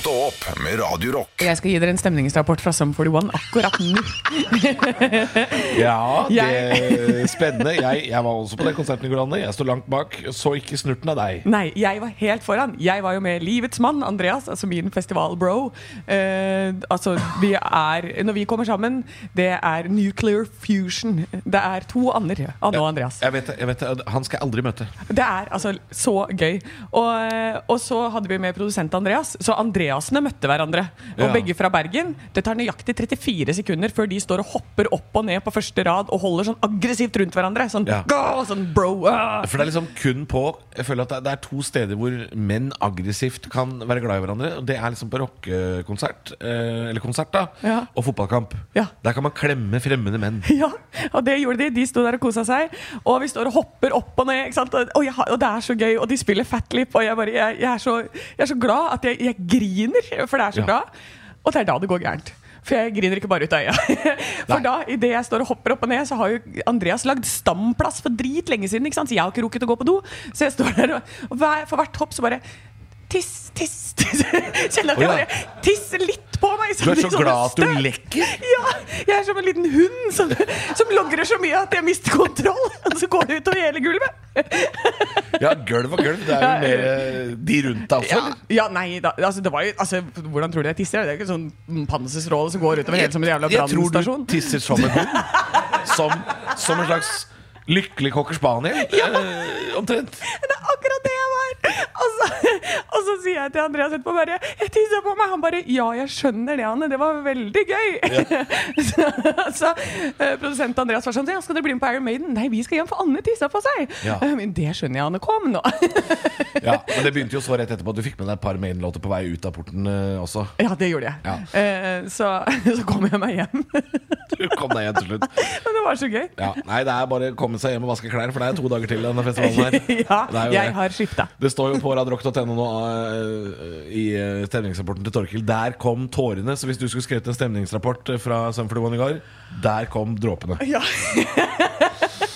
Stå opp med Radio Rock. Jeg skal gi dere en stemningsrapport fra Sum 41 akkurat nå. Ja, det er spennende. Jeg, jeg var også på den konserten i går, Anne. Jeg står langt bak. Så ikke snurten av deg. Nei, jeg var helt foran. Jeg var jo med Livets mann, Andreas, altså min festivalbro. Eh, altså, vi er Når vi kommer sammen, det er nuclear fusion. Det er to ander. Anne og Andreas. Jeg vet det, jeg vet. Han skal jeg aldri møte. Det er altså så gøy. Og, og så hadde vi med produsent Andreas. Så Andreasene møtte hverandre. Og Ja. begge fra Bergen. Det tar nøyaktig 34 sekunder før de står og hopper opp og ned på første rad og holder sånn aggressivt rundt hverandre. Sånn, Ja. «Gå!» sånn bro. ah. For det er liksom kun på Jeg føler at det er- to steder hvor menn aggressivt kan være glad i hverandre. Og Det er liksom på rockekonsert, eh, eller konsert, da, Ja. og fotballkamp. Der kan man klemme fremmede menn. Ja, og det gjorde de. De sto der og kosa seg. Og vi står og hopper opp og ned. Ikke sant? Og, og, og det er så gøy. Og de spiller Fat Lip, og jeg, bare, jeg, jeg, er, så, jeg er så glad at jeg, jeg griner, for det er så bra. Og det er da det går gærent. For jeg griner ikke bare ut av øya. For Nei. da, idet jeg står og hopper opp og ned, så har jo Andreas lagd stamplass for drit lenge siden. Så jeg har ikke rukket å gå på do. Så jeg står der, og, og for hvert hopp så bare Tiss, tiss, tiss. Kjenner at jeg bare tisser litt på meg. Du er så Sånn glad at du lekker. Ja, jeg er som en liten hund som, som logrer så mye at jeg mister kontroll. Og så går det utover hele gulvet. Ja, gulv og gulv. Det er jo mer eh, de rundt deg også, Ja, eller? ja nei, da, altså, det var jo, altså, Hvordan tror du jeg tisser? Det er ikke sånn pansersråle som går utover hele som en jævla jeg tror du tisser som en hund. Som, som en slags lykkelig cocker spaniel. Eh, omtrent. Det er akkurat det jeg! Og så, og så sier jeg til Andreas etterpå bare 'Jeg tissa på meg!' Han bare 'Ja, jeg skjønner det, Anne. Det var veldig gøy'. så så eh, produsent Andreas var sånn 'Ja, skal dere bli med på Iron Maiden?' 'Nei, vi skal hjem, for Anne tissa på seg'. Ja. Eh, Men det skjønner jeg, Anne. Kom nå. Ja, men det begynte jo så rett etterpå at du fikk med deg et par Maiden-låter på vei ut av porten uh, også. ja, det gjorde jeg. Ja. Uh, så, så kom jeg meg hjem. Du kom deg hjem til slutt. Men det var så gøy. Ja, nei, det er bare å komme seg hjem og vaske klær, for det er to dager til denne festivalen her. ja, jeg det. har skifta. Det står jo på radrock.no nå uh, i stemningsrapporten til Torkil. Der kom tårene. Så hvis du skulle skrevet en stemningsrapport fra Sum 41 i går, der kom dråpene. Ja.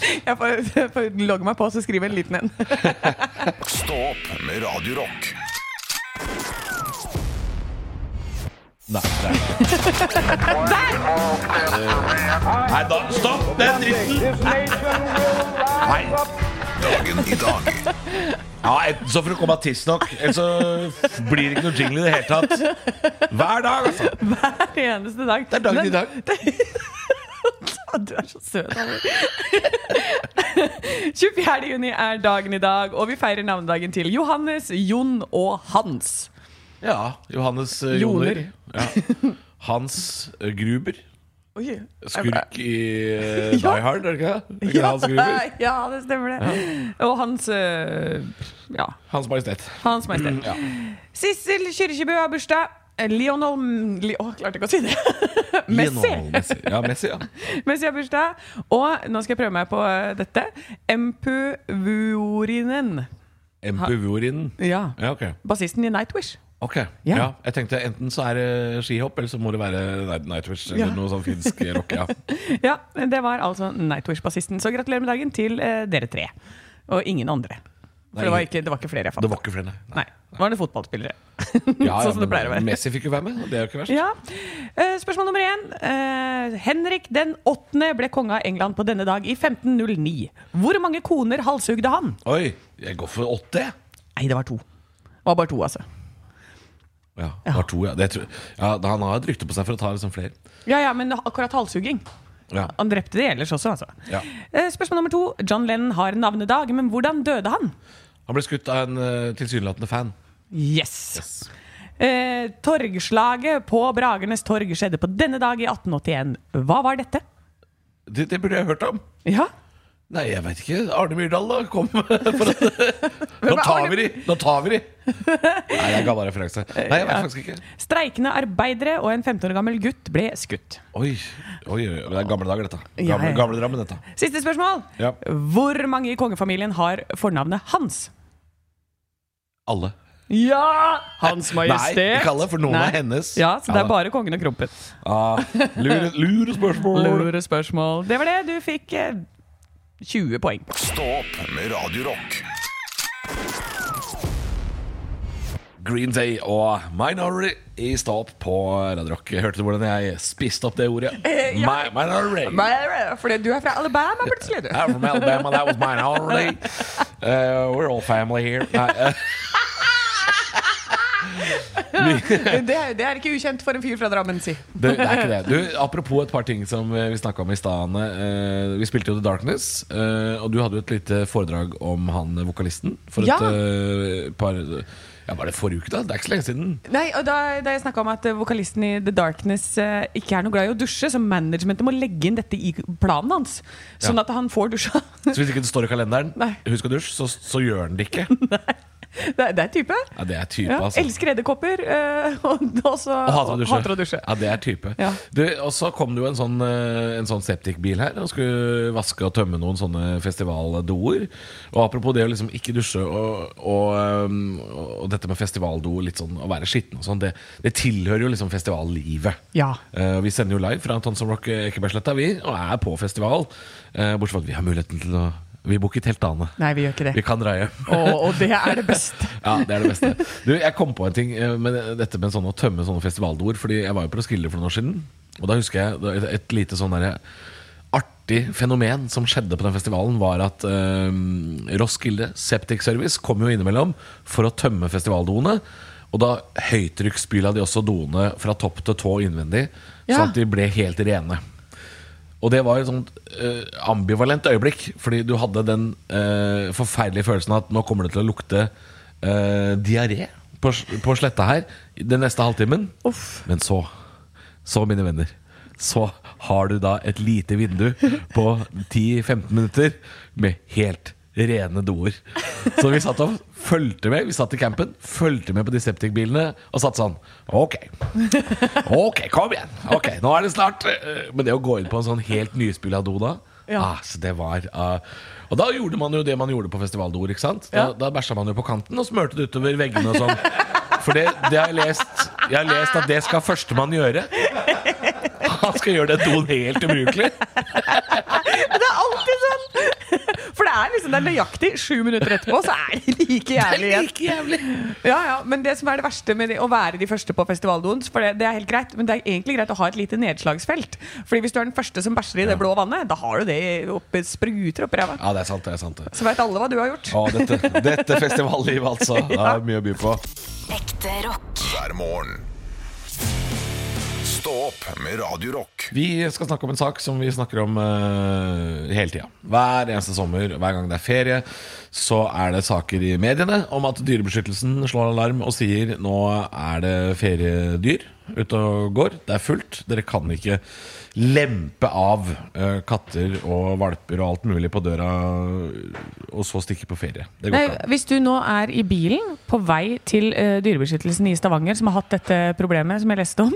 jeg får, jeg får logge meg på og skrive en liten en. Stå opp med Radio Rock. Nei, der! er Nei, da, stopp den dritten! Nei. Dagen i dag Ja, enten så får du komme tidsnok, eller så blir det ikke noe jingle i det hele tatt. Hver dag, altså. Hver eneste dag. Det er dagen i dag. Du er så søt. 24. juni er dagen i dag, og vi feirer navnedagen til Johannes, Jon og Hans. Ja, Johannes eh, Joner. Joner. Ja. Hans eh, Gruber. Oi. Skurk i uh, Ja. Die Hard, er det ikke? det? Er ikke det Hans Gruber? ja, det stemmer det. Og Hans øh, Ja, Hans Majestet. Hans Majestet. Ja. Sissel Kyrkjebø har bursdag. Lionel Li Å, klarte ikke å si det. Messi. Messi. Ja, Messi, ja. Messi har bursdag. Og nå skal jeg prøve meg på øh, dette. Empuvorinen. Empuvorinen. Ja. Ja, ok. Bassisten i Nightwish. Ok, Ja. ja. Jeg tenkte enten så er det skihopp, eller så må det være Nightwish eller Ja. noe sånn finsk rock. Ja. Ja, det var altså Nightwish-bassisten. Så gratulerer med dagen til eh, dere tre. Og ingen andre. For det var ikke, det var ikke flere jeg fant. Det var ikke flere, nei. Nei, nei. var det fotballspillere. Ja, sånn som det pleier å være. Messi fikk jo være med, og det er jo ikke verst. Ja. Eh, spørsmål nummer én. Eh, Henrik den åttende ble konge av England på denne dag i 1509. Hvor mange koner halshugde han? Oi, jeg går for åtte. Nei, det var to. Det var bare to, altså. Ja, det var to, ja. Det tror, ja. Han har et rykte på seg for å ta liksom flere. Ja, ja, men akkurat halshugging. Ja. Han drepte de ellers også, altså. Ja. Eh, spørsmål nummer to. John Lennon har navnedag, men hvordan døde han? Han ble skutt av en uh, tilsynelatende fan. Yes. Eh, torgslaget på Bragernes torg skjedde på denne dag i 1881. Hva var dette? Det, det burde jeg hørt om. Ja, Nei, jeg veit ikke. Arne Myrdal, da. Kom. For at, nå tar vi de! Nå tar vi de! Nei, jeg ga bare referanse. Nei, jeg vet faktisk ikke. Streikende arbeidere og en 15 år gammel gutt ble skutt. Oi, oi, oi, det er gamle dager, dette. Gamle, gamle Drammen, dette. Siste spørsmål. Ja. Hvor mange i kongefamilien har fornavnet Hans? Alle. Ja! Hans Majestet. Nei, ikke alle, for noen Nei. er hennes. Ja, så det er bare kongen og krumpen. Ah, lure, lure spørsmål. Lure spørsmål. Det var det. Du fikk eh, 20 poeng. Stå opp med Radiorock. Green Day og Minority i Stå opp på Radio Rock. Hørte du hvordan jeg spiste opp det ordet? Eh, ja. My, minority. Fordi du er fra Alabama, plutselig. I'm from Alabama, that was minority. Uh, we're all family here. Nei, eh, Det, er- det er ikke ukjent for en fyr fra Drammen, si. det, det er ikke det. Du, apropos et par ting som vi snakka om i stad. Eh, vi spilte jo The Darkness, eh, og du hadde jo et lite foredrag om han vokalisten for Ja. et eh, par Ja, Var det forrige uke, da? Det er ikke så lenge siden. Nei, og da, da jeg snakka om at vokalisten i The Darkness eh, ikke er noe glad i å dusje, så managementet må legge inn dette i planen hans. Sånn Ja. at han får dusja. Så hvis ikke det står i kalenderen, Nei. husk å dusje, så, så gjør han det ikke. Det, det er type. Ja, Det er type, Ja, altså. elsker edderkopper, øh, og Og hater å dusje. hater å dusje. Ja, det er type. Ja. Du, og så kom det jo en sånn, eh, en sånn septikbil her og skulle vaske og tømme noen sånne festivaldoer. Og apropos det å liksom ikke dusje og, og, um, og dette med festivaldo, litt sånn å være skitten og sånn, det, det tilhører jo liksom festivallivet. Ja. Uh, vi sender jo live fra Tons of Rock Ekebergsletta, vi, og er på festival. Uh, bortsett fra at vi har muligheten til å Vi bor ikke i teltdane. Nei, vi gjør ikke det. Vi kan dreie. Og, og det er det beste. Ja, det er det beste. Du, jeg kom på en ting eh, med dette med sånn å tømme sånne festivaldoer. Fordi jeg var jo på Roskilde for noen år siden. Og da husker jeg et, et lite sånn derre artig fenomen som skjedde på den festivalen, var at eh, Roskilde Septic Service kom jo innimellom for å tømme festivaldoene. Og da høytrykksspyla de også doene fra topp til tå innvendig, Ja. sånn at de ble helt rene. Og det var et sånt eh, ambivalent øyeblikk, fordi du hadde den eh, forferdelige følelsen at nå kommer det til å lukte uh, diaré på, på sletta her den neste halvtimen. Uff. Men så, så mine venner, så har du da et lite vindu på 10-15 minutter med helt rene doer. Så vi satt og fulgte med. Vi satt i campen, fulgte med på de septikbilene og satt sånn Ok, ok, kom igjen. Ok, Nå er det snart. eh, Men det å gå inn på en sånn helt nyspilla do da Ja. ah, så det var uh, Og da gjorde man jo det man gjorde på festivaldoer. ikke sant? Da, Ja. da bæsja man jo på kanten og smurte det utover veggene og sånn. For det, det har jeg lest Jeg har lest at det skal førstemann gjøre. Han skal gjøre det doen helt ubrukelig. Det er alltid sånn! For det er liksom det er nøyaktig sju minutter etterpå, så er det like jævlig igjen. Like jævlig. Ja, ja, Men det som er det verste med det, å være de første på festivaldoen For det, det er helt greit, men det er egentlig greit å ha et lite nedslagsfelt. Fordi hvis du er den første som bæsjer i det blå vannet, da har du det oppe, spruter oppi ræva. Ja, det er sant. det er sant. Så veit alle hva du har gjort. Å, dette, dette festivallivet, altså. Det er mye å by på. Ekte rock. hver morgen. Stå opp med Radio Rock. Vi skal snakke om en sak som vi snakker om uh, hele tida. Hver eneste sommer, hver gang det er ferie, så er det saker i mediene om at Dyrebeskyttelsen slår alarm og sier nå er det feriedyr ute og går. Det er fullt. Dere kan ikke lempe av uh, katter og valper og alt mulig på døra og så stikke på ferie. Det går Nei, hvis du nå er i bilen på vei til uh, Dyrebeskyttelsen i Stavanger, som har hatt dette problemet som jeg leste om,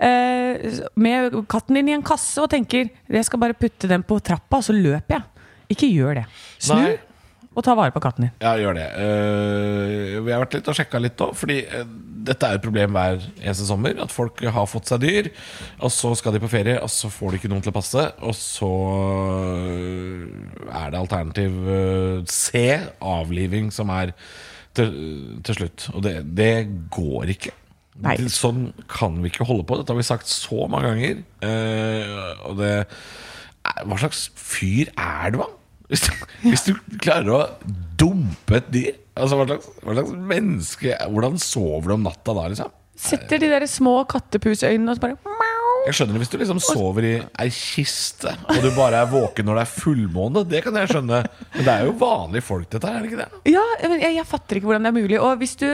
uh, med katten din i en kasse og tenker jeg skal bare putte den på trappa, så løper jeg. Ikke gjør det. Snu Nei. og ta vare på katten din. Ja, gjør det. Uh, vi har vært litt og sjekka litt òg, fordi eh, dette er et problem hver eneste sommer. At folk har fått seg dyr, og så skal de på ferie, og så får de ikke noen til å passe. Og så eh, er det alternativ eh, C, avliving, som er til, til slutt. Og det, det går ikke. Nei. Sånn kan vi ikke holde på. Dette har vi sagt så mange ganger. Eh, og det Hva slags fyr er du, da? Hvis du, hvis du klarer å dumpe et dyr Altså, hva slags, hva slags menneske Hvordan sover du om natta da, liksom? Setter de der små kattepusøynene og så bare. Jeg skjønner det hvis du liksom sover i ei kiste, og du bare er våken når det er fullmåne. Det kan jeg skjønne. Men det er jo vanlige folk, dette her, er det ikke det? Ja, men jeg, jeg fatter ikke hvordan det er mulig. Og hvis du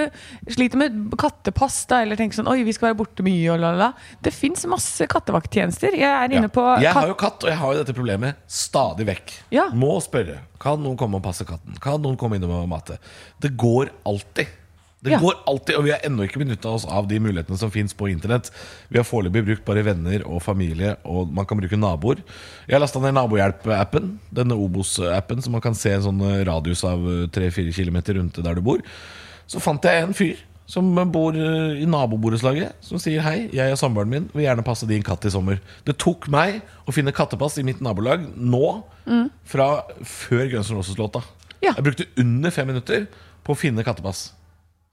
sliter med kattepass da, eller tenker sånn Oi, vi skal være borte mye, og la, la, la. Det fins masse kattevakttjenester. Jeg er inne Ja. på Jeg har jo katt, og jeg har jo dette problemet stadig vekk. Ja. Må spørre. Kan noen komme og passe katten? Kan noen komme innom og mate? Det går alltid. Det Ja. går alltid, Og vi har ennå ikke benytta oss av de mulighetene som fins på internett. Vi har foreløpig brukt bare venner og familie, og man kan bruke naboer. Jeg har lasta ned Nabohjelp-appen, denne Obos-appen, så man kan se en sånn eh, radius av 3-4 km rundt der du bor. Så fant jeg en fyr som bor eh, i naboborettslaget, som sier hei, jeg og samboeren min vil gjerne passe din katt i sommer. Det tok meg å finne kattepass i mitt nabolag nå, fra før Guns N' Roses-låta. Ja. Jeg brukte under fem minutter på å finne kattepass.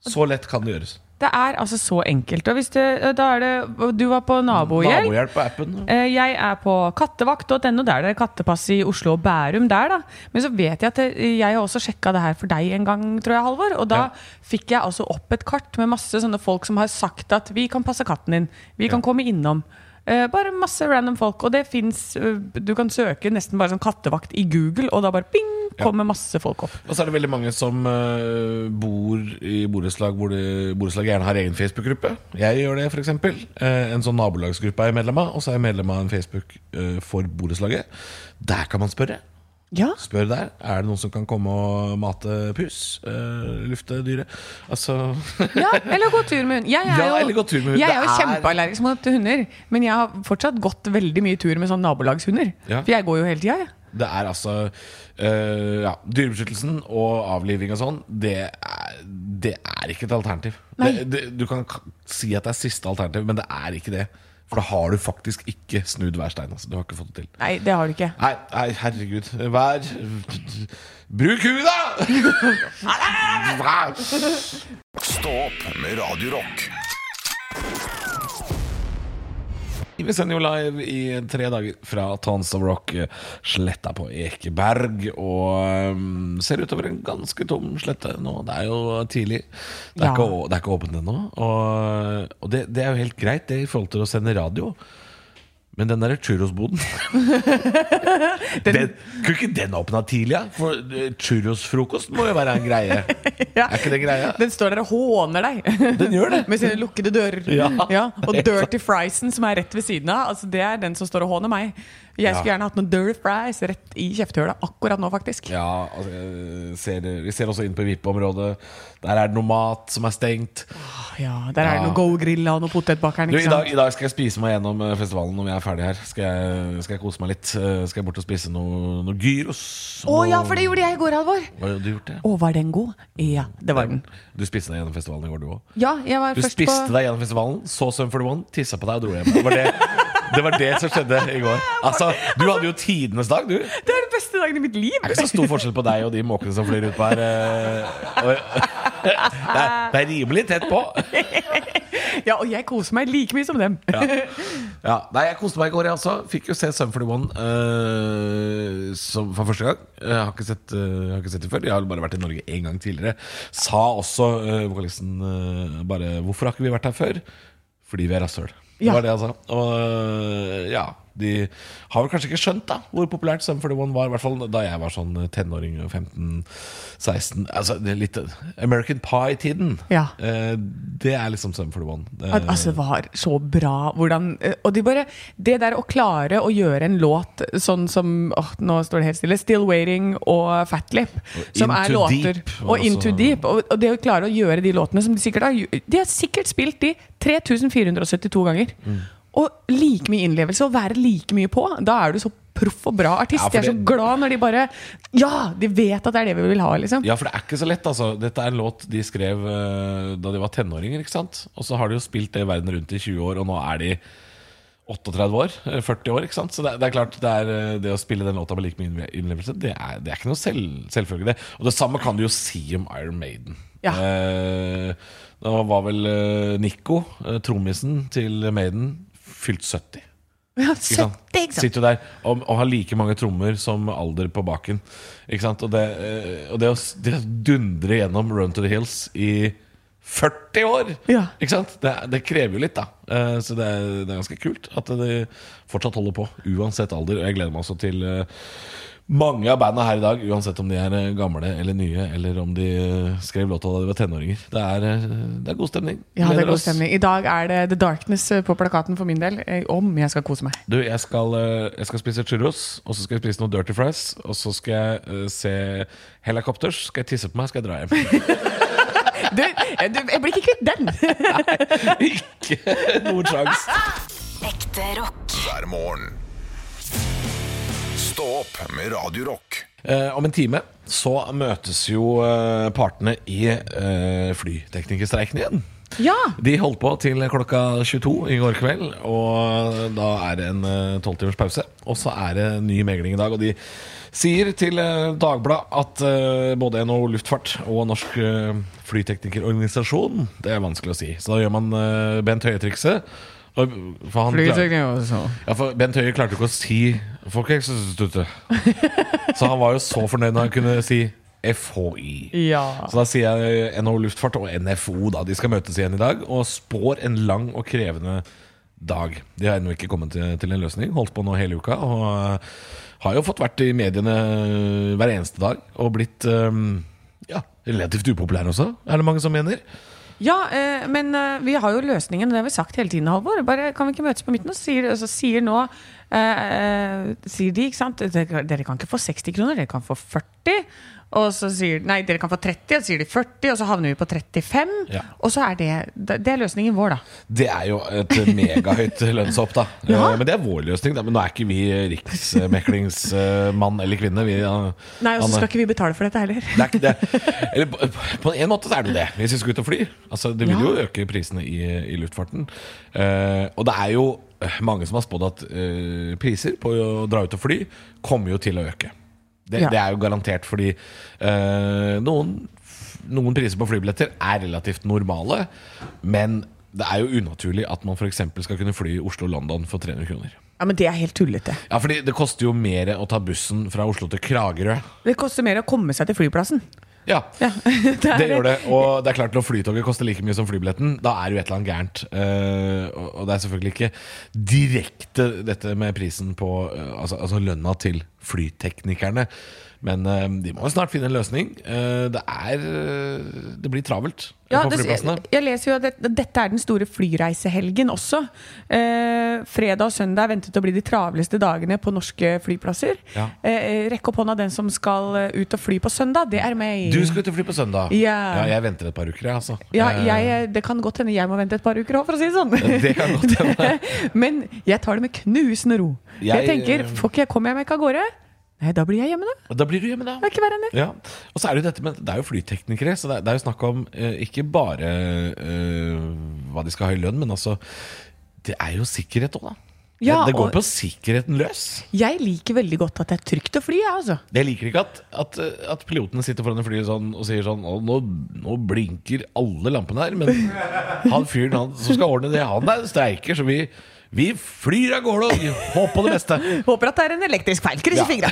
Så lett kan det gjøres. Det er altså så enkelt. Og hvis det, da er det Du var på nabohjelp. Nabohjelp på appen. Eh, Jeg er på kattevakt.no. Der er det kattepass i Oslo og Bærum. der da Men så vet jeg at jeg har også sjekka det her for deg en gang, tror jeg, Halvor. Og da Ja. fikk jeg altså opp et kart med masse sånne folk som har sagt at vi kan passe katten din. Vi kan komme innom. Eh, bare masse random folk. Og det fins Du kan søke nesten bare sånn kattevakt i Google, og da bare ping, kommer masse folk opp. Og så er det veldig mange som eh, bor i borettslag hvor borettslaget gjerne har egen Facebook-gruppe. Jeg gjør det, f.eks. Uh, en sånn nabolagsgruppe er jeg medlem av. Og så er jeg medlem av en Facebook eh, for borettslaget. Der kan man spørre. Ja, Spør der. Er det noen som kan komme og mate pus? Uh, lufte dyret? Altså Ja, eller gå tur med hund. Jeg er Ja, jo, tur med hund. Jeg er jo er- kjempeallergisk mot hunder, men jeg har fortsatt gått veldig mye tur med sånn nabolagshunder. Ja. For jeg går jo hele tida, jeg. Det er altså eh, Ja, dyrebeskyttelsen og avliving og sånn, det er, det er ikke et alternativ. Det, det, du kan si at det er siste alternativ, men det er ikke det. For da har du faktisk ikke snudd hver stein. Altså. Du har ikke fått det til. Nei, det har du ikke. Nei, nei herregud. Vær Bruk huet, da! Stå opp med Radio Rock. Vi sender jo live i tre dager fra Tons of Rock, eh, sletta på Ekeberg. Og um, ser utover en ganske tom slette nå. Det er jo tidlig. Det er, Ja. ikke, det er ikke åpent ennå. Og, og det, det er jo helt greit, det i forhold til å sende radio. Men den derre churrosboden den, Kunne ikke den åpna tidlig? Ja? For eh, churrosfrokost må jo være en greie. Ja. Er ikke det greia? Den står der og håner deg. Den gjør det. Med sine lukkede dører. Ja. Og Dirty Friesen, som er rett ved siden av, altså det er den som står og håner meg. Jeg skulle gjerne hatt noen Dirty Fries rett i kjeftehullet akkurat nå, faktisk. Ja, altså, ser, vi ser også inn på VIP-området. Der er det noe mat som er stengt. Ja, Der er det noe Go-grilla og noe potetbakeren. I, dag? I dag skal jeg spise meg gjennom eh, festivalen når vi er ferdig her. Skal jeg, skal jeg kose meg litt. Eh, Skal jeg bort og spise noe, noe gyros. Å ja, for det gjorde jeg i går, Halvor! Har du gjort det? Å, var den god? Ja, det var den. Du spiste deg gjennom festivalen i går, du òg. Ja, jeg var Du først spiste på deg gjennom festivalen, så Sum 41, tissa på deg og dro hjem. Det var det, det var det som skjedde i går. Altså, Du hadde jo tidenes dag, du. Det Det er den beste dagen i mitt liv! er ikke så stor forskjell på deg og de måkene som flyr utpå her. eh, Det er, det er rimelig tett på. Ja, og jeg koser meg like mye som dem. Ja. ja. Nei, jeg koste meg i går, jeg også. Fikk jo se Sum 41 uh, som, for første gang. Jeg har, ikke sett, uh, jeg har ikke sett det før. Jeg har bare vært i Norge én gang tidligere. Sa også uh, vokalisten uh, bare 'Hvorfor har ikke vi vært her før?' Fordi vi er rasshøl. Det var det han sa. Og eh, ja, de har vel kanskje ikke skjønt da hvor populært Sum 41 var. I hvert fall da jeg var sånn tenåring, 15-16. Altså det er litt American Pie-tiden. Ja. Eh, det er liksom Sum 41. Det- At, altså, det var så bra hvordan eh, Og de bare Det der å klare å gjøre en låt sånn som åh, Nå står det helt stille. 'Still Waiting' og 'Fatlip'. Som er låter Deep Og også. 'Into Deep'. Og, og det å klare å gjøre de låtene som de sikkert har De har sikkert spilt de 3472 ganger. Mm. Og like mye innlevelse og være like mye på. Da er du så proff og bra artist. Ja, for jeg er så det- glad når de bare Ja! De vet at det er det vi vil ha, liksom. Ja, for det er ikke så lett, altså. Dette er en låt de skrev uh, da de var tenåringer, ikke sant? Og så har de jo spilt det verden rundt i 20 år, og nå er de 38 år, eh, 40 år, ikke sant? Så det, det er klart, det, er, eh, det å spille den låta med like mye innlevelse, det er, det er ikke noe selv, selvfølgelig. Og det samme kan du jo si om Iron Maiden. Ja. Eh, da var vel eh, Nico, eh, trommisen til Maiden, fylt 70. Ja, 70, ikke sant? Sitter der og, og har like mange trommer som alder på baken. Ikke sant? Og det, eh, og det, å, det å dundre gjennom Run to the Hills i 40 år! Ja. Ikke sant? Det, det krever jo litt, da. Eh, Så det er, det er ganske kult at de fortsatt holder på, uansett alder. Og jeg gleder meg også til eh, mange av banda her i dag, uansett om de er eh, gamle eller nye, eller om de eh, skrev låta da de var tenåringer. Det er, eh, det er god stemning. Ja, det er god stemning. I dag er det The Darkness på plakaten for min del. Om jeg skal kose meg. Du, jeg skal, jeg skal spise churros, og så skal jeg spise noe dirty fries. Og så skal jeg se Helicopters. Skal jeg tisse på meg, skal jeg dra hjem. Du, du, jeg blir ikke kvitt den! Nei, Ikke noen sjans. Ekte rock. hver morgen. Stå opp med Radio Rock. Eh, om en time så møtes jo eh, partene i eh, flyteknikerstreiken igjen. Ja! De holdt på til klokka 22 i går kveld, og da er det en tolv timers pause. Og så er det ny megling i dag. Og de Sier til eh, Dagbladet at eh, både NHO Luftfart og Norsk eh, Flyteknikerorganisasjon Det er vanskelig å si. Så da gjør man eh, Bent Høie-trikset. For, han også. ja, for Bent Høie klarte ikke å si Folkehelseinstituttet. Så han var jo så fornøyd når han kunne si FHI. Ja. Så da sier jeg NHO Luftfart og NFO da De skal møtes igjen i dag og spår en lang og krevende dag. De har ennå ikke kommet til, til en løsning. Holdt på nå hele uka. Og eh, har jo fått vært i mediene hver eneste dag og blitt um, ja, relativt upopulær også, er det mange som mener. Ja, eh, men eh, vi har jo løsningen, det har vi sagt hele tiden, Halvor. Bare Kan vi ikke møtes på midten? Og sier, altså, sier nå eh, eh, Sier de, ikke sant dere kan ikke få 60 kroner, dere kan få 40. Og så sier Nei, dere kan få 30, og så sier de 40, og så havner vi på 35. Ja. Og så er det Det er løsningen vår, da. Det er jo et megahøyt lønnshopp, da. Ja. Eh, Men det er vår løsning. Da. Men nå er ikke vi riksmeklingsmann eller -kvinne. Vi, Nei, og så skal ikke vi betale for dette heller. Det ikke det. Eller, på- en måte så er det jo det, hvis vi skal ut og fly. Altså, det vil jo øke prisene i, i luftfarten. Uh, og det er jo eh, mange som har spådd at uh, priser på å dra ut og fly kommer jo til å øke. Det, Ja. det er jo garantert fordi øh, noen, noen priser på flybilletter er relativt normale, men det er jo unaturlig at man f.eks. skal kunne fly Oslo-London for 300 kroner. Ja, Men det er helt tullete. Ja, fordi det koster jo mer å ta bussen fra Oslo til Kragerø. Det koster mer å komme seg til flyplassen. Ja, Ja, det er Det gjør det, og det er klart når flytoget koster like mye som flybilletten, da er jo et eller annet gærent. Uh, og, og det er selvfølgelig ikke direkte dette med prisen på uh, altså, altså lønna til flyteknikerne. Men eh, de må jo snart finne en løsning. Eh, det er eh, Det blir travelt Ja, på flyplassene. jeg, leser jo at det, dette er den store flyreisehelgen også. Eh, fredag og søndag er ventet å bli de travleste dagene på norske flyplasser. Ja. Eh, rekk opp hånda den som skal ut og fly på søndag. Det er meg. Du skal ut og fly på søndag. Ja. jeg venter et par uker, altså. ja, jeg, det kan godt hende jeg må vente et par uker òg, for å si det sånn. Det kan godt hende. Men jeg tar det med knusende ro. Jeg, Jeg, tenker, får ikke jeg komme jeg meg ikke av gårde? Nei, da blir jeg hjemme, da. Da blir du hjemme, da. Det er ikke verre enn det. Ja, og så er det jo dette med Det er jo flyteknikere, så det er, det er jo snakk om eh, ikke bare eh, hva de skal ha i lønn, men altså Det er jo sikkerhet òg, da. Ja, det, det går på sikkerheten løs. Jeg liker veldig godt at det er trygt å fly, jeg, altså. Jeg liker ikke at, at, at pilotene sitter foran flyet sånn og sier sånn nå, nå blinker alle lampene her, men han fyren han, som skal ordne det, han er streiker, så vi, vi flyr av gårde og håper på det beste. Håper at det er en elektrisk feil. Krysser Ja. fingra.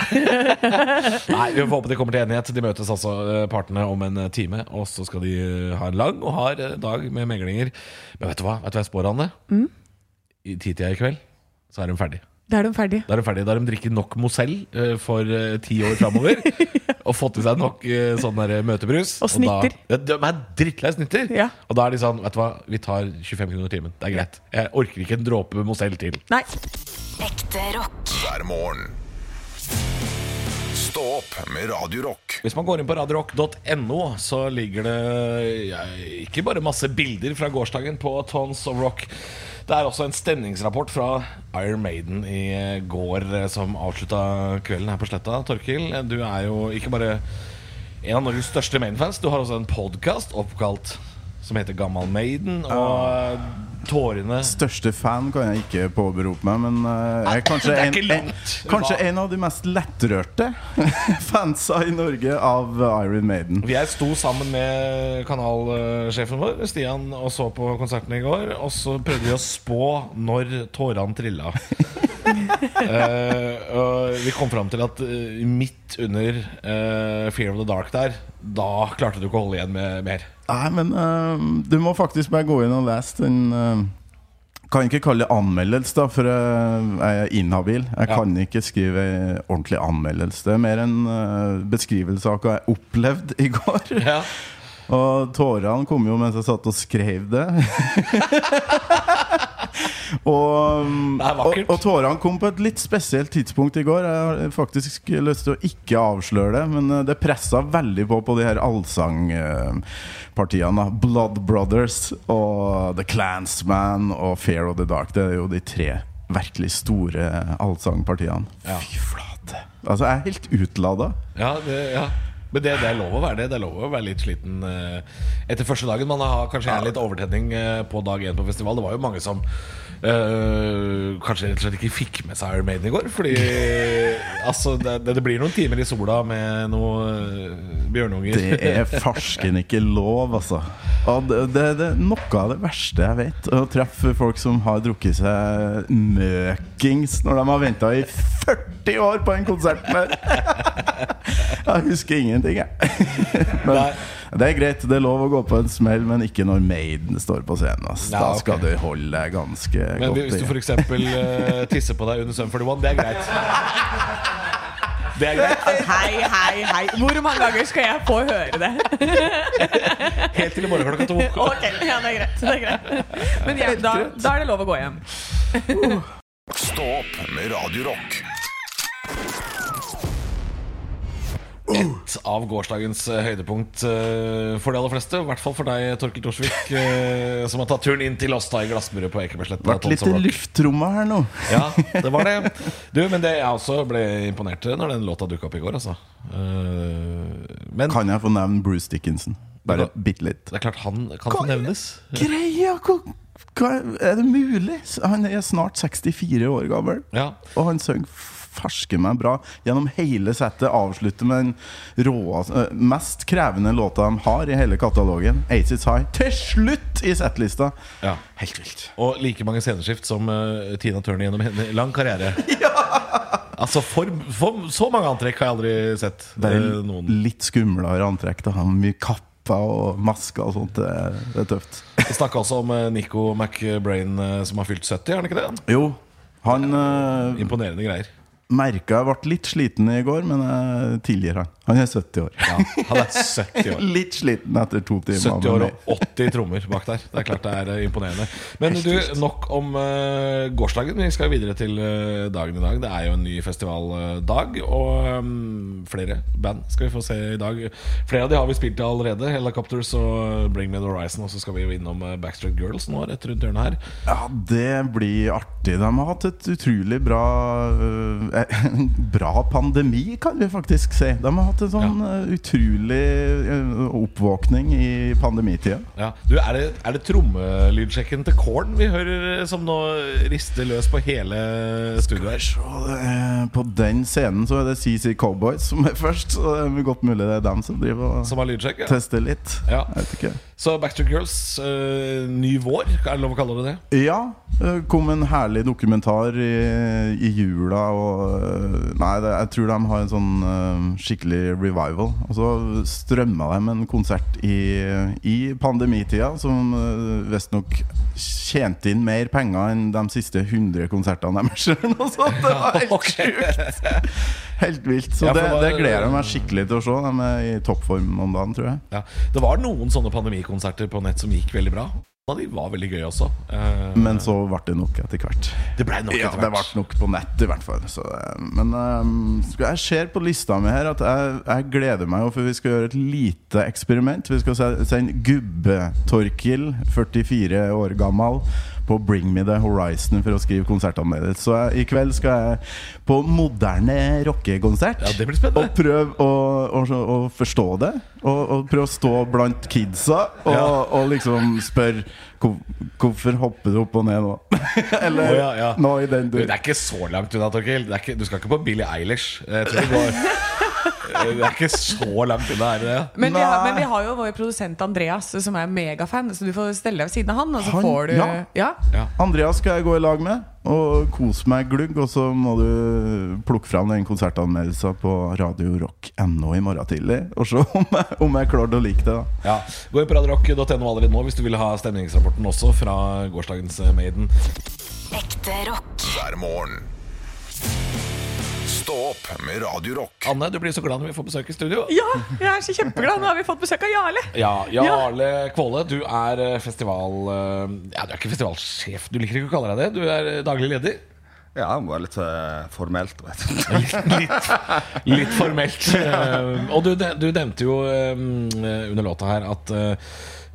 Nei, Vi får håpe de kommer til enighet. De møtes altså eh, partene om en eh, time. Og så skal de eh, ha en lang og hard dag med meglinger. Men vet du hva Vet du hva jeg spår, Anne? Mm. I titida i kveld så er hun ferdig. Da er de ferdige. Da er de ferdige, Da har de drikket nok Mozell eh, for eh, ti år framover. Og fått i seg nok eh, sånn der møtebrus. Og snitter. Da, ja, de er drittlei snitter. Ja. Og da er de sånn Vet du hva, vi tar 25 kroner timen. Det er greit. Jeg orker ikke en dråpe Mozell til. Nei. Ekte rock. hver morgen. Stå opp med Radio Rock. Hvis man går inn på radiorock.no, så ligger det ja, ikke bare masse bilder fra gårsdagen på Tons of Rock. Det er også en stemningsrapport fra Iron Maiden i går eh, som avslutta kvelden her på Sletta. Torkil, du er jo ikke bare en av Norges største Maiden-fans, du har også en podkast oppkalt som heter Gammal Maiden. Og tårene Største fan kan jeg ikke påberope meg, men eh, jeg er kanskje, Det er en, ikke en, kanskje en av de mest lettrørte fansa i Norge av Iron Maiden. Jeg sto sammen med kanalsjefen vår, Stian, og så på konserten i går. Og så prøvde vi å spå når tårene trilla. uh, og vi kom fram til at eh, midt under uh, Fear of the Dark der, da klarte du ikke å holde igjen med mer. Nei, men uh, du må faktisk bare gå inn og lese den uh, Kan ikke kalle det anmeldelse, da, for eh, jeg er inhabil. Jeg Ja. kan ikke skrive ordentlig anmeldelse. Det er mer en uh, beskrivelse av hva jeg opplevde i går. Ja. Og tårene kom jo mens jeg satt og skrev det. og, og, og tårene kom på et litt spesielt tidspunkt i går. Jeg har faktisk lyst til å ikke avsløre det, men eh, det pressa veldig på på de her allsangpartiene. Blood Brothers og The Clansman og Fair of the Dark. Det er jo de tre virkelig store allsangpartiene. Ja. Fy flate. Altså, jeg er helt utlada. Ja, det, ja. Men det, det er lov å være det. Det er lov å være litt sliten eh, etter første dagen. Man har kanskje en litt overtenning eh, på dag én på festival. Det var jo mange som eh, kanskje rett og slett ikke fikk med seg Iron Maiden i går. Fordi altså, det, det blir noen timer i sola med noen bjørnunger. Det er farsken ikke lov, altså. Det, det, det er noe av det verste jeg vet. Å treffe folk som har drukket seg møkings når de har venta i 40 år på en konsert der. Jeg husker ingenting, jeg. Men det er greit. Det er lov å gå på en smell, men ikke når Maiden står på scenen. Altså. Ja, Da skal du holde deg ganske Men godt hvis du f.eks. Uh, tisser på deg under Sum 41, det er greit. Det er greit. Hei, hei, hei. Hvor mange ganger skal jeg få høre det? Helt til i morgen klokka to. Ok, ja, det er greit. Det er greit. Men ja, da, da er det lov å gå hjem. Stopp med Radio Et av gårsdagens eh, høydepunkt eh, for de aller fleste. I hvert fall for deg, Torkel Torsvik, eh, som har tatt turen inn til oss da i glassburet på Ekebergsletta. Vært litt i luftrommet her nå. Ja, det var det. Du, men det jeg også ble imponert når den låta dukka opp i går, altså. Men Kan jeg få nevne Bruce Dickinson? Bare bitte litt. det er klart han kan få nevnes. Greia! Hva, hva, er det mulig? Han er snart 64 år gammel, Ja. og han synger farske meg bra gjennom hele settet. Avslutter med den rå, eh, mest krevende låta de har i hele katalogen, 'Aces High', til slutt i settlista. ja. Helt vilt. Og like mange sceneskift som uh, Tina Turner gjennom en lang karriere. ja! Altså, for, for så mange antrekk har jeg aldri sett. Det er eh, noen. litt skumlere antrekk. da har Mye kappa og masker og sånt. Det, er- det er tøft. Vi snakka også om eh, Nico McBrain eh, som har fylt 70, er han ikke det? Jo, han Imponerende greier. Merka jeg ble litt sliten i går, men jeg tilgir han. Han er 70 år. Ja, han er 70 år. Litt sliten etter to timer. 70 år og 80 trommer bak der. Det er klart det er eh, imponerende. Men du, nok om uh, gårsdagen. Vi skal videre til uh, dagen i dag. Det er jo en ny festivaldag, og um, flere band skal vi få se i dag. Flere av de har vi spilt i allerede. Helicopters og Bring Me The Horizon. Og så skal vi jo innom Backstreet Girls nå rett rundt hjørnet her. Ja, det blir artig. De har hatt et utrolig bra uh, bra pandemi, kan vi faktisk si. De har hatt en sånn ja. utrolig øh, oppvåkning i pandemitida. Ja. Du, er det, er det trommelydsjekken til Korn vi hører eh, som nå rister løs på hele studioet På den scenen så er det CC Cowboys som er først, så det er godt mulig det er dem som driver og Som har lydsjekk? Ja. tester litt. Ja. Jeg vet ikke. Så Backstreet Girls, uh, ny vår, er det lov å kalle det det? Ja, det kom en herlig dokumentar i, i jula og øh, Nei, det, jeg tror de har en sånn uh, skikkelig revival. Og så strømma de en konsert i, i pandemitida som uh, visstnok tjente inn mer penger enn de siste 100 konsertene deres. Det var helt sjukt! Helt vilt. Så Ja, det, det gleder jeg meg skikkelig til å se. De er i toppform om dagen, tror jeg. Ja, Det var noen sånne pandemikonserter på nett som gikk veldig bra. De var veldig gøye også. Eh, Men så ble det nok etter hvert. det ble nok etter hvert Ja, det ble nok på nett i hvert fall. Så, men um, jeg ser på lista mi her at jeg, jeg gleder meg for vi skal gjøre et lite eksperiment. Vi skal se- sende Gubbe-Torkil, 44 år gammel, på Bring Me The Horizon for å skrive konsertanmeldelse. Så jeg, i kveld skal jeg på moderne rockekonsert. Ja, det blir spennende. Og prøve å, å, å forstå det. Og, og prøve å stå blant kidsa og, Ja. og liksom spørre Hvorfor hopper du opp og ned nå? Eller oh, ja, noe i den Du, det er ikke så langt unna, Torkil. Du skal ikke på Billie Eilish. Jeg tror det, går, det er ikke så langt unna, er det det? Men vi, har, men vi har jo vår produsent Andreas, som er megafan, så du får stelle deg ved siden av han. Og så Han- får du ja. ja. Ja. Andreas skal jeg gå i lag med og kose meg glugg. Og så må du plukke fram den konsertanmeldelsen på radiorock.no i morgen tidlig. Og se om jeg, om jeg klarte å like det. da Ja, Gå inn på radiorock.no allerede nå hvis du vil ha stemningsrapporten også fra gårsdagens eh, Maiden. Ekte rock. hver morgen. Stå opp med Radio Rock. Anne, du blir så glad når vi får besøk i studio. ja, jeg er så kjempeglad. Nå har vi fått besøk av Jarle. Ja, Jarle Kvåle, du er eh, festival... eh, Ja, du er ikke festivalsjef, du liker ikke å kalle deg det. Du er eh, daglig leder. Ja, det være litt eh, formelt, vet du. Litt, litt formelt. Og du, du nevnte jo under låta her at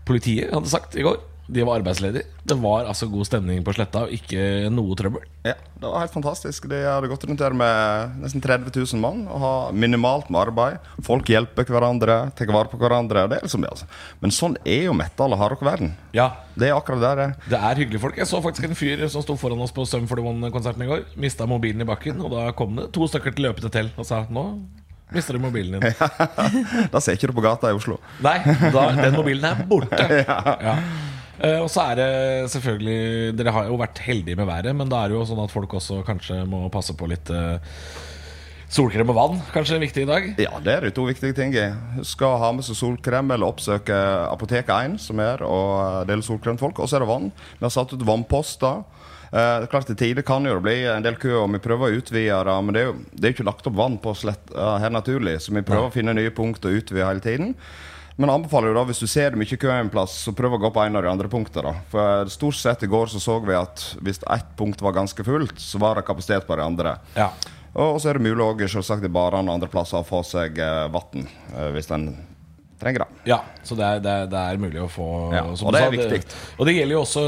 politiet hadde sagt i går De var arbeidsledige. Det var altså god stemning på sletta, og ikke noe trøbbel. Ja, det var helt fantastisk. De hadde gått rundt her med nesten 30 000 mann og har minimalt med arbeid. Folk hjelper hverandre, tar vare på hverandre. Det er liksom det, altså. Men sånn er jo metal og hardrock-verden. Ja, Det er akkurat der det er. det er hyggelige folk. Jeg så faktisk en fyr som sto foran oss på Sum 41-konserten i går. Mista mobilen i bakken, og da kom det to stykker til løpete til og sa nå mister du mobilen din. Da ser ikke du på gata i Oslo. Nei, da, den mobilen er borte. Ja. Eh, og så er det selvfølgelig Dere har jo vært heldige med været, men da er det jo sånn at folk også kanskje må passe på litt eh, solkrem og vann. Kanskje er viktig i dag. Ja, det er de to viktige tingene. Å ha med seg solkrem eller oppsøke Apoteket 1, som er og dele solkrem til folk. Og så er det vann. Vi har satt ut vannposter. Eh, det klart Til tider kan jo det bli en del kø, og vi prøver å utvide det. Men det er jo det er ikke lagt opp vann på slett eh, her naturlig, så vi prøver å finne nye punkt og utvide hele tiden. Men anbefaler jo da, hvis du ser det mye kø en plass, så prøv å gå på en av de andre punktene. da. For stort sett i går så så vi at hvis ett punkt var ganske fullt, så var det kapasitet på de andre. Ja. Og så er det mulig også, selvsagt i barene og andre plasser å få seg eh, vann eh, hvis en trenger det. Ja, så det er, det er, det er mulig å få Ja, og det er sa, viktig. Og det gjelder jo også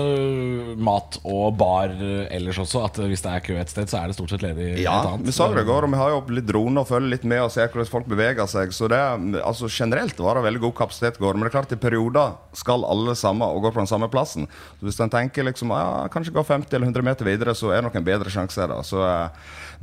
mat og bar ellers også. At hvis det er kø et sted, så er det stort sett ledig Ja, et annet. vi sa det i går, og vi har jo litt droner og følger litt med og ser hvordan folk beveger seg. Så det, er- altså generelt var det veldig god kapasitet i går. Men det er klart i perioder skal alle samme og gå på den samme plassen. Så hvis en tenker liksom ja, kanskje gå 50 eller 100 meter videre, så er det nok en bedre sjanse. Da. Så,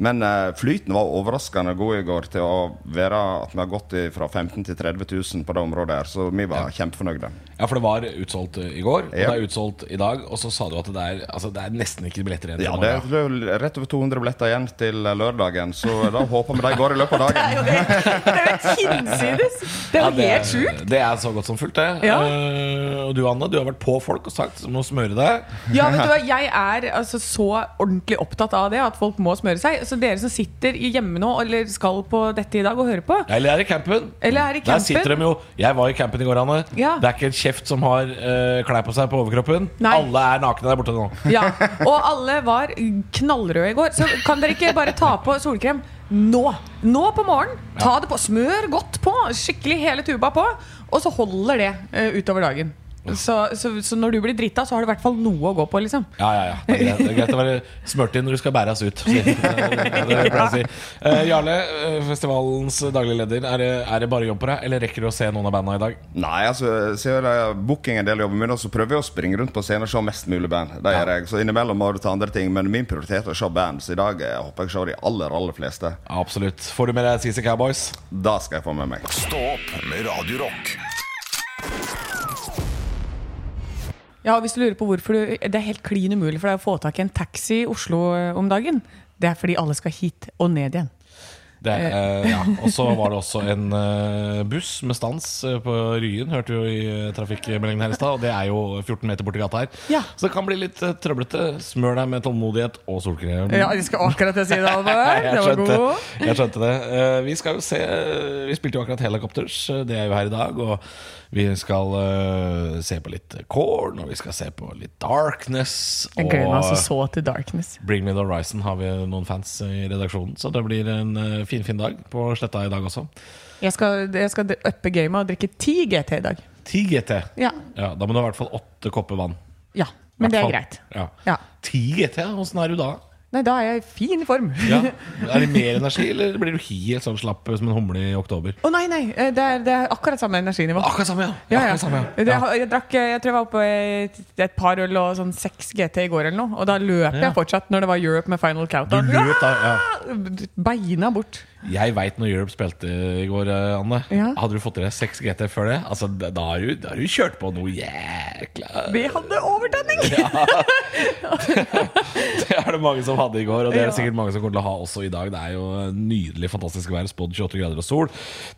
men flyten var overraskende god i går til å være at vi har gått fra 15 til 30 000 på det området her. Så vi var kjempefornøyde. Ja, for det var utsolgt eh, i går, og Ja. det er utsolgt i dag. Og så sa du at det er, altså, det er nesten ikke billetter igjen. Ja, til det er rett over 200 billetter igjen til lørdagen, så da håper vi de går i løpet av Det dagen. er jo det. Det er jo hinsides. Det er Ja, jo helt sjukt. Det er så godt som fullt, det. Ja. Eh, og du Anne, du har vært på folk og sagt du må smøre deg. Ja, vet du hva, Jeg er altså så ordentlig opptatt av det, at folk må smøre seg. Så dere som sitter hjemme nå, eller skal på dette i dag og hører på Eller er i campen. Eller er i Der sitter de jo Jeg var i campen i går, Anne. Ja. Det er ikke en kjeft som har uh, klær på seg på overkroppen. Nei. Alle er nakne der borte nå. Ja, Og alle var knallrøde i går. Så kan dere ikke bare ta på solkrem nå? Nå på morgenen. Ta det på. Smør godt på. Skikkelig hele tuba på. Og så holder det uh, utover dagen. Så, så, så når du blir drita, så har du i hvert fall noe å gå på. liksom Ja, ja, ja. Det er greit, det er greit å være smurt inn når du skal bæres ut. jeg. Det det jeg si. uh, Jarle, eh, festivalens daglig leder. Er det, er det bare jobb på deg, eller rekker du å se noen av bandene i dag? Nei, altså, siden jeg booking en del jobber min, så prøver jeg å springe rundt på scenen og se mest mulig band. Det gjør jeg. Så innimellom må du ta andre ting, men min prioritet er å se band. Så i dag jeg håper jeg å se de aller, aller fleste. Absolutt. Får du med deg CC Cowboys? Da skal jeg få med meg. Stå opp med Radio Rock. Ja, hvis du lurer på hvorfor du, Det er helt klin umulig for deg å få tak i en taxi i Oslo eh, om dagen. Det er fordi alle skal hit og ned igjen. Det, eh, ja. Og så var det også en eh, buss med stans eh, på Ryen, hørte jo i eh, trafikkmeldingen her i stad. Og det er jo 14 meter borti gata her. Ja. Så det kan bli litt eh, trøblete. Smør deg med tålmodighet og solkrem. Ja, jeg skal akkurat si det, Alvar. Det var god. jeg skjønte det. Eh, vi skal jo se Vi spilte jo akkurat Helicopters. eh, Det er jo her i dag. Og vi skal uh, se på litt Corn, og vi skal se på litt Darkness. Jeg gleder meg altså så til Darkness. Bring Me The Horizon har vi noen fans i redaksjonen, så det blir en uh, finfin dag på Sletta i dag også. Jeg skal, jeg skal uppe gamet og drikke ti GT i dag. 10 GT. Ja, Ja, Da må du ha i hvert fall åtte kopper vann. ja men det er greit. Ja. Ja. 10 GT, åssen er du da? Nei, da er jeg i fin form. Ja. Er det mer energi, eller blir du helt sånn slapp som en humle i oktober? Å nei, nei. eh, Det er, det er akkurat samme energinivå. Akkurat samme, ja. Ja, ja. Akkurat samme, ja. Det, jeg, jeg, drakk, jeg tror jeg var oppe et, et par øl og sånn 6 GT i går eller noe. Og da løp jeg fortsatt når det var Europe med Final Du løp da, ja. Beina bort. Jeg veit når Europe spilte i går, eh, Anne. Ja. Hadde du fått i deg 6 GT før det? Altså, Da har du, da har du kjørt på noe jækla Vi hadde overtenning! Det er det mange som hadde i går, og det er det sikkert mange som kommer til å ha også i dag. Det er jo nydelig, fantastisk vær. Spådd 28 grader og sol.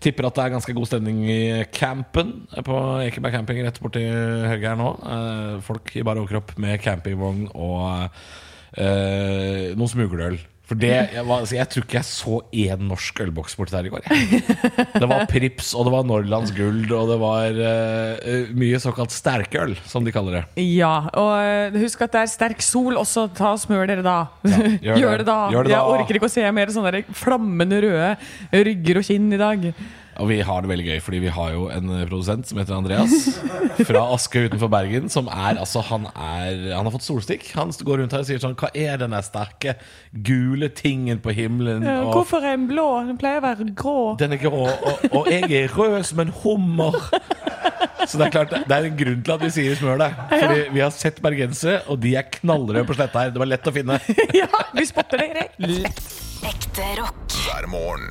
Tipper at det er ganske god stemning i campen på Ekeberg camping rett borti høyre her nå. Eh, Folk i bare overkropp med campingvogn og eh, noe smuglerøl. For det, jeg, var, altså, jeg tror ikke jeg så én norsk ølboks borti der i går. Jeg. Det var Prips, og det var Norlands Guld, og det var uh, mye såkalt sterkøl, som de kaller det. Ja, og eh, husk at det er sterk sol også. Ta og Smør dere da. Ja, gjør gjør, det. det da. Gjør det da. Jeg orker ikke å se mer sånne flammende røde rygger og kinn i dag. Og vi har det veldig gøy, fordi vi har jo en eh, produsent som heter Andreas. Fra Askøy utenfor Bergen. Som er, altså, han, er, han har fått solstikk. Han går rundt her og sier sånn Hva er den der sterke gule tingen på himmelen? Ja, Og hvorfor er den blå? Den pleier å være grå. den er grå, og, og jeg er rød som en hummer. Så det er klart, det er en grunn til at vi sier smør det. Fordi vi har sett bergensere, og de er knallrøde på sletta her. Det var lett å finne. Ja, vi spotter det. Ekte rock. hver morgen.